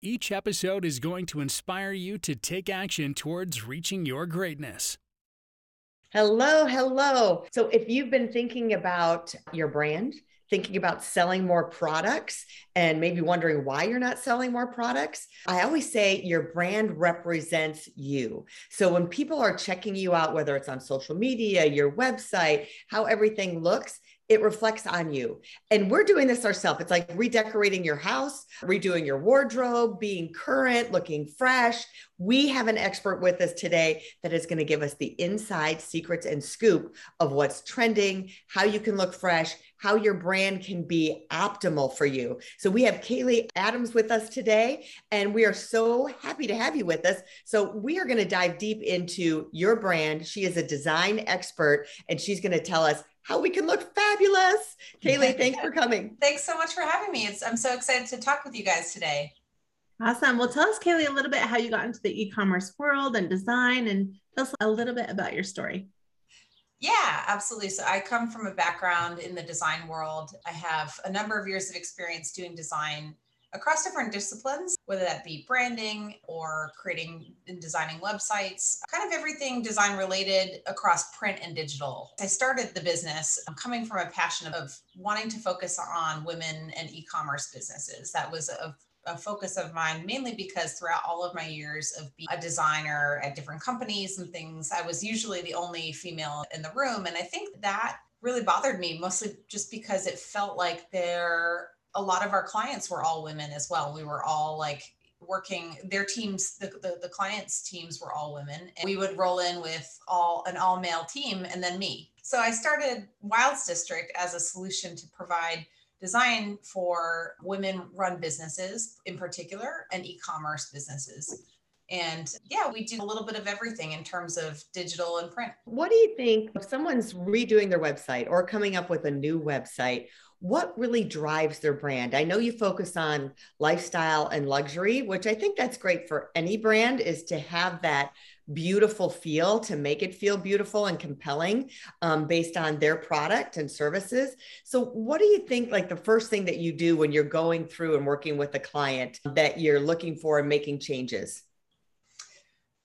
Each episode is going to inspire you to take action towards reaching your greatness. Hello, hello. So, if you've been thinking about your brand, thinking about selling more products, and maybe wondering why you're not selling more products, I always say your brand represents you. So, when people are checking you out, whether it's on social media, your website, how everything looks, it reflects on you. And we're doing this ourselves. It's like redecorating your house, redoing your wardrobe, being current, looking fresh. We have an expert with us today that is going to give us the inside secrets and scoop of what's trending, how you can look fresh, how your brand can be optimal for you. So we have Kaylee Adams with us today, and we are so happy to have you with us. So we are going to dive deep into your brand. She is a design expert, and she's going to tell us how we can look fabulous. Kaylee, thanks for coming. Thanks so much for having me. It's, I'm so excited to talk with you guys today. Awesome. Well, tell us, Kaylee, a little bit how you got into the e-commerce world and design, and tell us a little bit about your story. Yeah, absolutely. So I come from a background in the design world. I have a number of years of experience doing design across different disciplines, whether that be branding or creating and designing websites, kind of everything design related across print and digital. I started the business um, coming from a passion of wanting to focus on women and e commerce businesses. That was a a focus of mine mainly because throughout all of my years of being a designer at different companies and things, I was usually the only female in the room. And I think that really bothered me mostly just because it felt like there a lot of our clients were all women as well. We were all like working their teams the, the, the, clients teams were all women and we would roll in with all an all male team and then me so i started Wildes District as a solution to provide design for women run businesses in particular and e-commerce businesses and yeah, we do a little bit of everything in terms of digital and print. What do you think if someone's redoing their website or coming up with a new website? What really drives their brand? I know you focus on lifestyle and luxury, which I think that's great for any brand is to have that beautiful feel to make it feel beautiful and compelling um, based on their product and services. So, what do you think like the first thing that you do when you're going through and working with a client that you're looking for and making changes?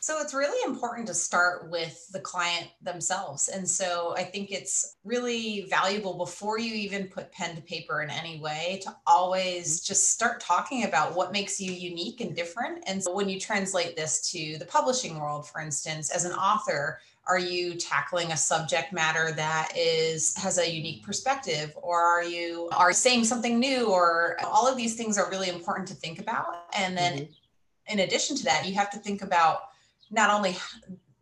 So it's really important to start with the client themselves. And so I think it's really valuable before you even put pen to paper in any way to always mm-hmm. just start talking about what makes you unique and different. And so when you translate this to the publishing world, for instance, as an author, are you tackling a subject matter that is has a unique perspective or are you are saying something new or all of these things are really important to think about and then mm-hmm. in addition to that you have to think about not only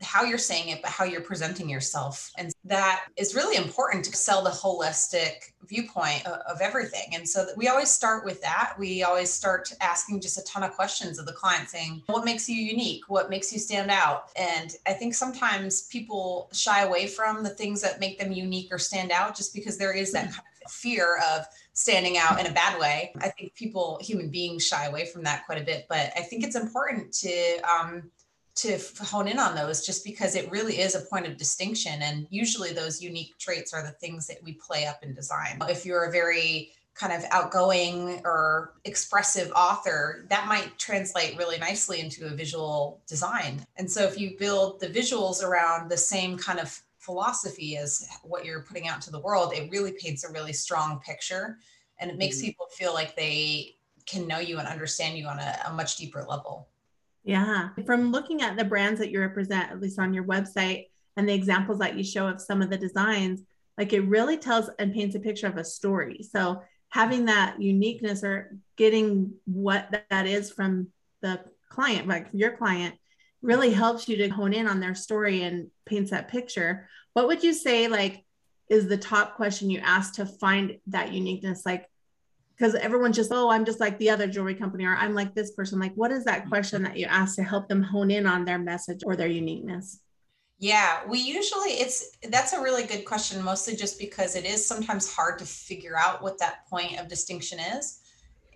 how you're saying it, but how you're presenting yourself. And that is really important to sell the holistic viewpoint of, of, everything. And so we always start with that. We always start asking just a ton of questions of the client saying, what makes you unique? What makes you stand out? And I think sometimes people shy away from the things that make them unique or stand out just because there is that kind of fear of standing out in a bad way. I think people, human beings, shy away from that quite a bit. But I think it's important to, um, to hone in on those just because it really is a point of distinction and usually those unique traits are the things that we play up in design. If you're a very kind of outgoing or expressive author that might translate really nicely into a visual design. And so if you build the visuals around the same kind of philosophy as what you're putting out to the world it really paints a really strong picture and it makes mm-hmm. people feel like they can know you and understand you on a, a much deeper level yeah. From looking at the brands that you represent, at least on your website, and the examples that you show of some of the designs, like it really tells and paints a picture of a story. So having that uniqueness or getting what that is from the client, like your client, really helps you to hone in on their story and paints that picture. What would you say, like, is the top question you ask to find that uniqueness? Like, because everyone's just, oh, I'm just like the other jewelry company, or I'm like this person. Like, what is that mm-hmm. question that you ask to help them hone in on their message or their uniqueness? Yeah, we usually it's that's a really good question, mostly just because it is sometimes hard to figure out what that point of distinction is.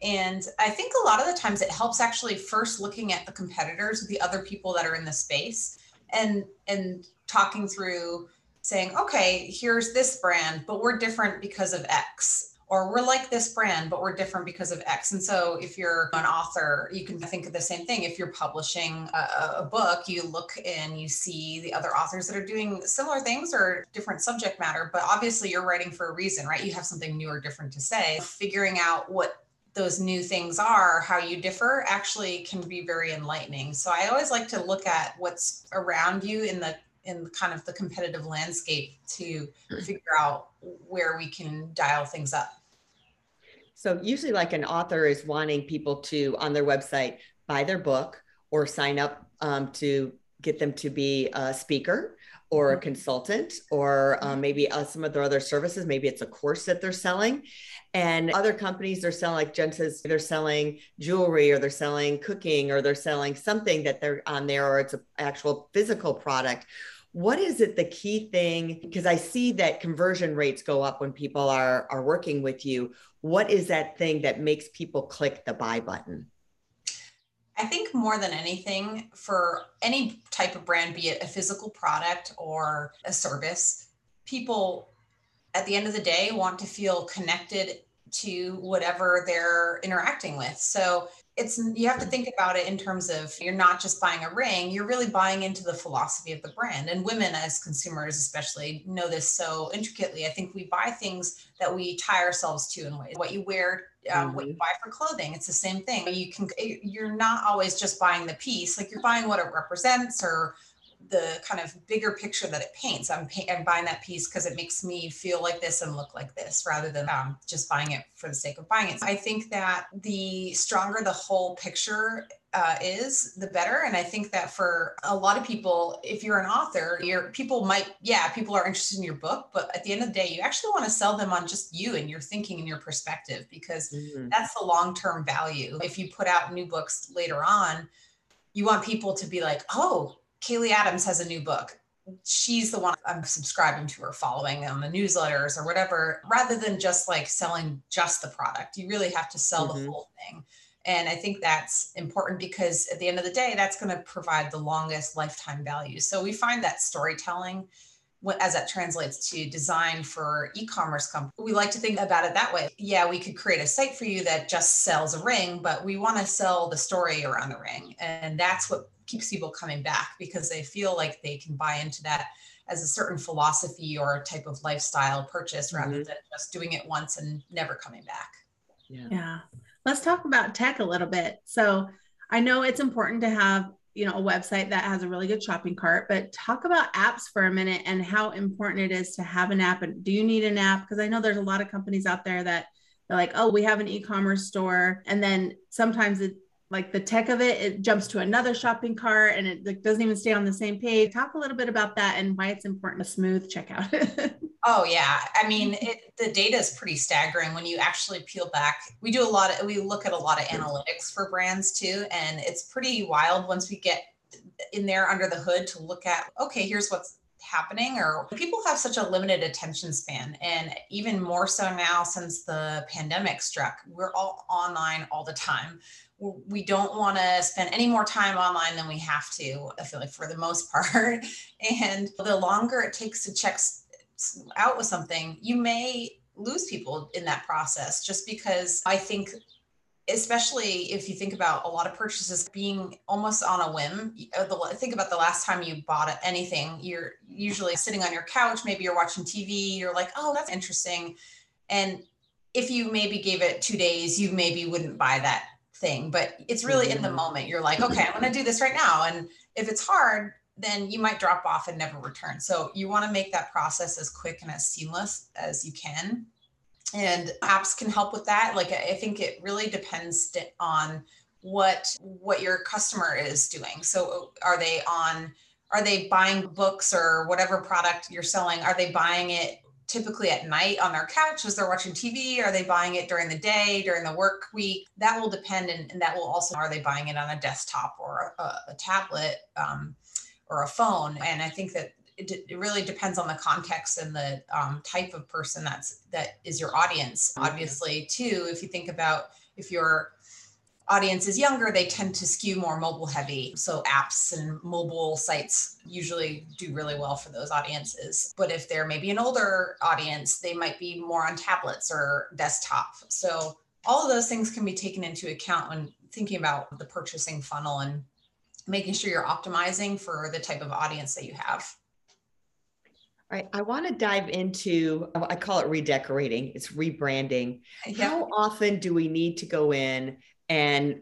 And I think a lot of the times it helps actually first looking at the competitors, the other people that are in the space, and and talking through saying, okay, here's this brand, but we're different because of X or we're like this brand, but we're different because of X. And so if you're an author, you can think of the same thing. If you're publishing a, a, book, you look and you see the other authors that are doing similar things or different subject matter, but obviously you're writing for a reason, right? You have something new or different to say. Figuring out what those new things are, how you differ, actually can be very enlightening. So I always like to look at what's around you in the in kind of the competitive landscape to figure out where we can dial things up. So usually like an author is wanting people to on their website buy their book or sign up um, to get them to be a speaker or a mm-hmm. consultant or um, maybe uh, some of their other services maybe it's a course that they're selling and other companies are selling like jen says they're selling jewelry or they're selling cooking or they're selling something that they're on there or it's an actual physical product what is it the key thing because i see that conversion rates go up when people are are working with you. What is that thing that makes people click the buy button? I think more than anything for any type of brand be it a physical product or a service people at the end of the day want to feel connected to whatever they're interacting with. So it's you have to think about it in terms of you're not just buying a ring you're really buying into the philosophy of the brand and women as consumers especially know this so intricately i think we buy things that we tie ourselves to in ways what you wear um, mm-hmm. what you mm-hmm. buy for clothing it's the same thing you can you're not always just buying the piece like you're buying what it represents or the kind of bigger picture that it paints. I'm, pay- I'm buying that piece because it makes me feel like this and look like this rather than um, just buying it for the sake of buying it. So I think that the stronger the whole picture uh, is, the better. And I think that for a lot of people, if you're an author, your people might, yeah, people are interested in your book, but at the end of the day, you actually want to sell them on just you and your thinking and your perspective because mm-hmm. that's the long term value. If you put out new books later on, you want people to be like, oh, Kaylee Adams has a new book. She's the one I'm subscribing to or following on the newsletters or whatever, rather than just like selling just the product. You really have to sell mm-hmm. the whole thing. And I think that's important because at the end of the day, that's going to provide the longest lifetime value. So we find that storytelling as that translates to design for e-commerce company we like to think about it that way yeah we could create a site for you that just sells a ring but we want to sell the story around the ring and that's what keeps people coming back because they feel like they can buy into that as a certain philosophy or type of lifestyle purchase rather mm-hmm. than just doing it once and never coming back. Yeah. yeah. Let's talk about tech a little bit. So I know it's important to have, you know, a website that has a really good shopping cart, but talk about apps for a minute and how important it is to have an app. And do you need an app? Because I know there's a lot of companies out there that they're like, oh, we have an e-commerce store. And then sometimes it like the tech of it it jumps to another shopping cart and it like, doesn't even stay on the same page. Talk a little bit about that and why it's important to smooth checkout. Oh yeah. I mean it, the data is pretty staggering when you actually peel back. We do a lot of we look at a lot of analytics for brands too and it's pretty wild once we get in there under the hood to look at okay here's what's happening or people have such a limited attention span and even more so now since the pandemic struck we're all online all the time we don't want to spend any more time online than we have to i feel like for the most part. And the longer it takes to check out with something you may lose people in that process just because i think especially if you think about a lot of purchases being almost on a whim uh, think about the last time you bought anything you're usually sitting on your couch maybe you're watching tv you're like oh that's interesting. And if you maybe gave it two days you maybe wouldn't buy that thing, but it's really in the mm-hmm. moment. You're like, okay, I'm going to do this right now. And if it's hard, then you might drop off and never return. So you want to make that process as quick and as seamless as you can. And apps can help with that. Like I think it really depends on what what your customer is doing. So are they on are they buying books or whatever product you're selling? Are they buying it typically at night on their couch as they're watching TV? Are they buying it during the day, during the work week? That will depend. And, and that will also, are they buying it on a desktop or a, a tablet um, or a phone? And I think that it, it, really depends on the context and the um, type of person that's that is your audience. Mm-hmm. Obviously, too, if you think about if your audience is younger, they tend to skew more mobile heavy. So apps and mobile sites usually do really well for those audiences. But if they're maybe an older audience, they might be more on tablets or desktop. So all of those things can be taken into account when thinking about the purchasing funnel and making sure you're optimizing for the type of audience that you have. All right. I want to dive into, I call it redecorating, it's rebranding. How often do we need to go in and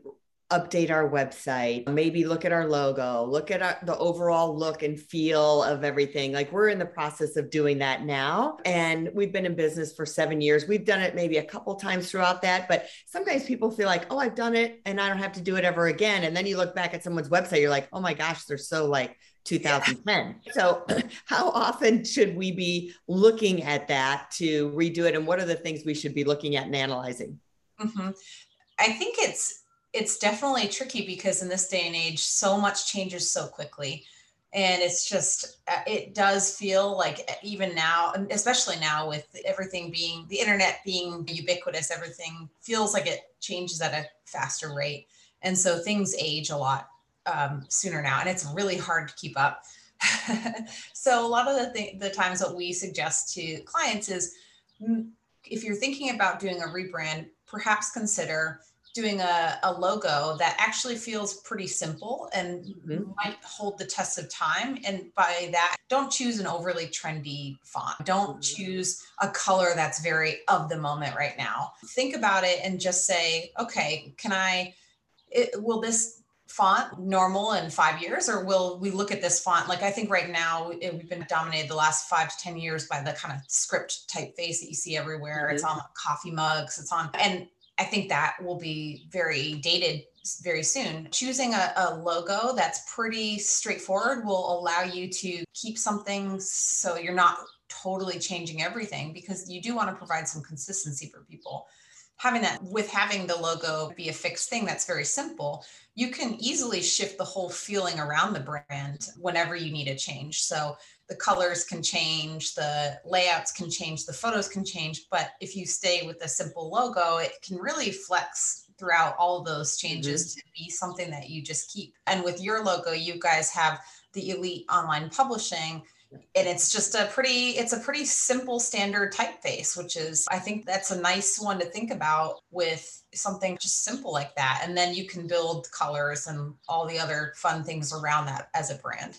update our website, maybe look at our logo, look at our, the overall look and feel of everything. Like we're in the process of doing that now. And we've been in business for seven years. We've done it maybe a couple times throughout that, but sometimes people feel like, oh, I've done it and I don't have to do it ever again. And then you look back at someone's website, you're like, oh my gosh, they're so like 2010. Yeah. So, how often should we be looking at that to redo it? And what are the things we should be looking at and analyzing? Mm-hmm. I think it's it's definitely tricky because in this day and age, so much changes so quickly. And it's just, uh, it does feel like uh, even now, especially now with everything being the internet being ubiquitous, everything feels like it changes at a faster rate. And so things age a lot um, sooner now, and it's really hard to keep up. so a lot of the, th- the times what we suggest to clients is mm, if you're thinking about doing a rebrand, perhaps consider doing a, a logo that actually feels pretty simple and mm-hmm. might hold the test of time. And by that, don't choose an overly trendy font. Don't mm-hmm. choose a color that's very of the moment right now. Think about it and just say, okay, can I, it, will this font normal in five years or will we look at this font like i think right now it, we've been dominated the last five to ten years by the kind of script typeface that you see everywhere mm-hmm. it's on coffee mugs it's on and I think that will be very dated very soon. Choosing a, a, logo that's pretty straightforward will allow you to keep something so you're not totally changing everything because you do want to provide some consistency for people. Having that with having the logo be a fixed thing that's very simple, you can easily shift the whole feeling around the brand whenever you need a change. So the colors can change, the layouts can change, the photos can change. But if you stay with a simple logo, it can really flex throughout all of those changes mm-hmm. to be something that you just keep. And with your logo, you guys have the elite online publishing and it's just a pretty it's a pretty simple standard typeface which is i think that's a nice one to think about with something just simple like that and then you can build colors and all the other fun things around that as a brand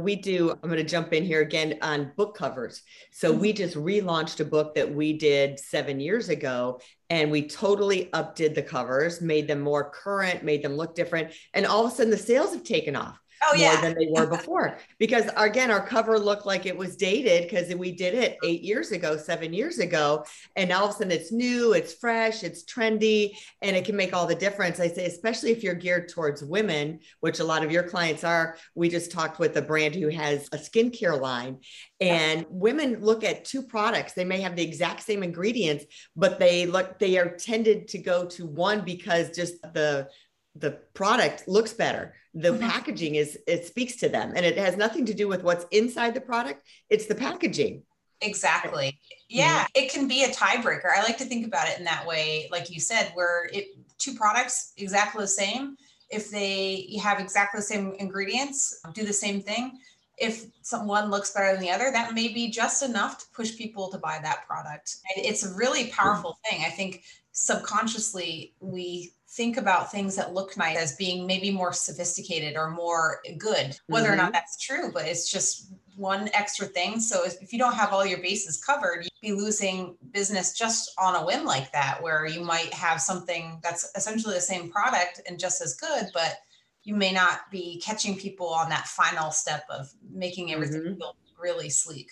we do, I'm going to jump in here again on book covers. So we mm-hmm. just relaunched a book that we did seven years ago and we totally updid the covers, made them more current, made them look different. And all of a sudden the sales have taken off oh, more yeah. than they were before. because again, our cover looked like it was dated because we did it eight years ago, seven years ago. And all of a sudden it's new, it's fresh, it's trendy, and it can make all the difference. I say, especially if you're geared towards women, which a lot of your clients are. We just talked with a brand who has a skincare line. And women look at two products. They may have the exact same ingredients, but they look, they are tended to go to one because just the the product looks better. The mm-hmm. packaging is it speaks to them and it has nothing to do with what's inside the product. It's the packaging. Exactly. Yeah mm-hmm. it can be a tiebreaker. I like to think about it in that way like you said where it two products exactly the same. If they have exactly the same ingredients do the same thing. If someone looks better than the other that may be just enough to push people to buy that product. It's a really powerful thing. I think subconsciously we think about things that look nice as being maybe more sophisticated or more good, whether mm-hmm. or not mm-hmm. that's true, but it's just one extra thing. So if you don't have all your bases covered, you'd be losing business just on a whim like that, where you might have something that's essentially the same product and just as good, but you may not be catching people on that final step of making everything mm-hmm. feel really sleek.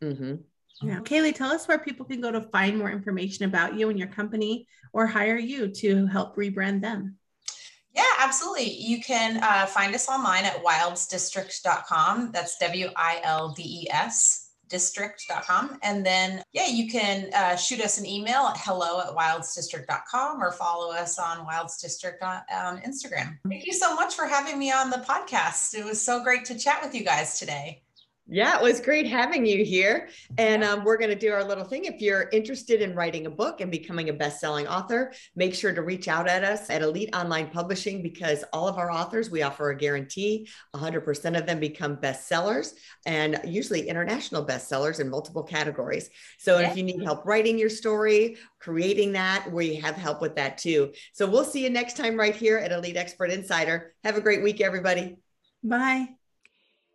Mm-hmm. Yeah. Kaylee, tell us where people can go to find more information about you and your company or hire you to help rebrand them. Yeah, absolutely. You can uh, find us online at wildesdistrict.com. That's W I L D E S district.com. And then, yeah, you can uh, shoot us an email at hello at wildesdistrict.com or follow us on wildesdistrict on, on Instagram. Thank you so much for having me on the podcast. It was so great to chat with you guys today. Yeah, it was great having you here. And um, we're going to do our little thing. If you're interested in writing a book and becoming a best selling author, make sure to reach out at us at Elite Online Publishing because all of our authors, we offer a guarantee 100% of them become bestsellers and usually international bestsellers in multiple categories. So yeah. if you need help writing your story, creating that, we have help with that too. So we'll see you next time right here at Elite Expert Insider. Have a great week, everybody. Bye.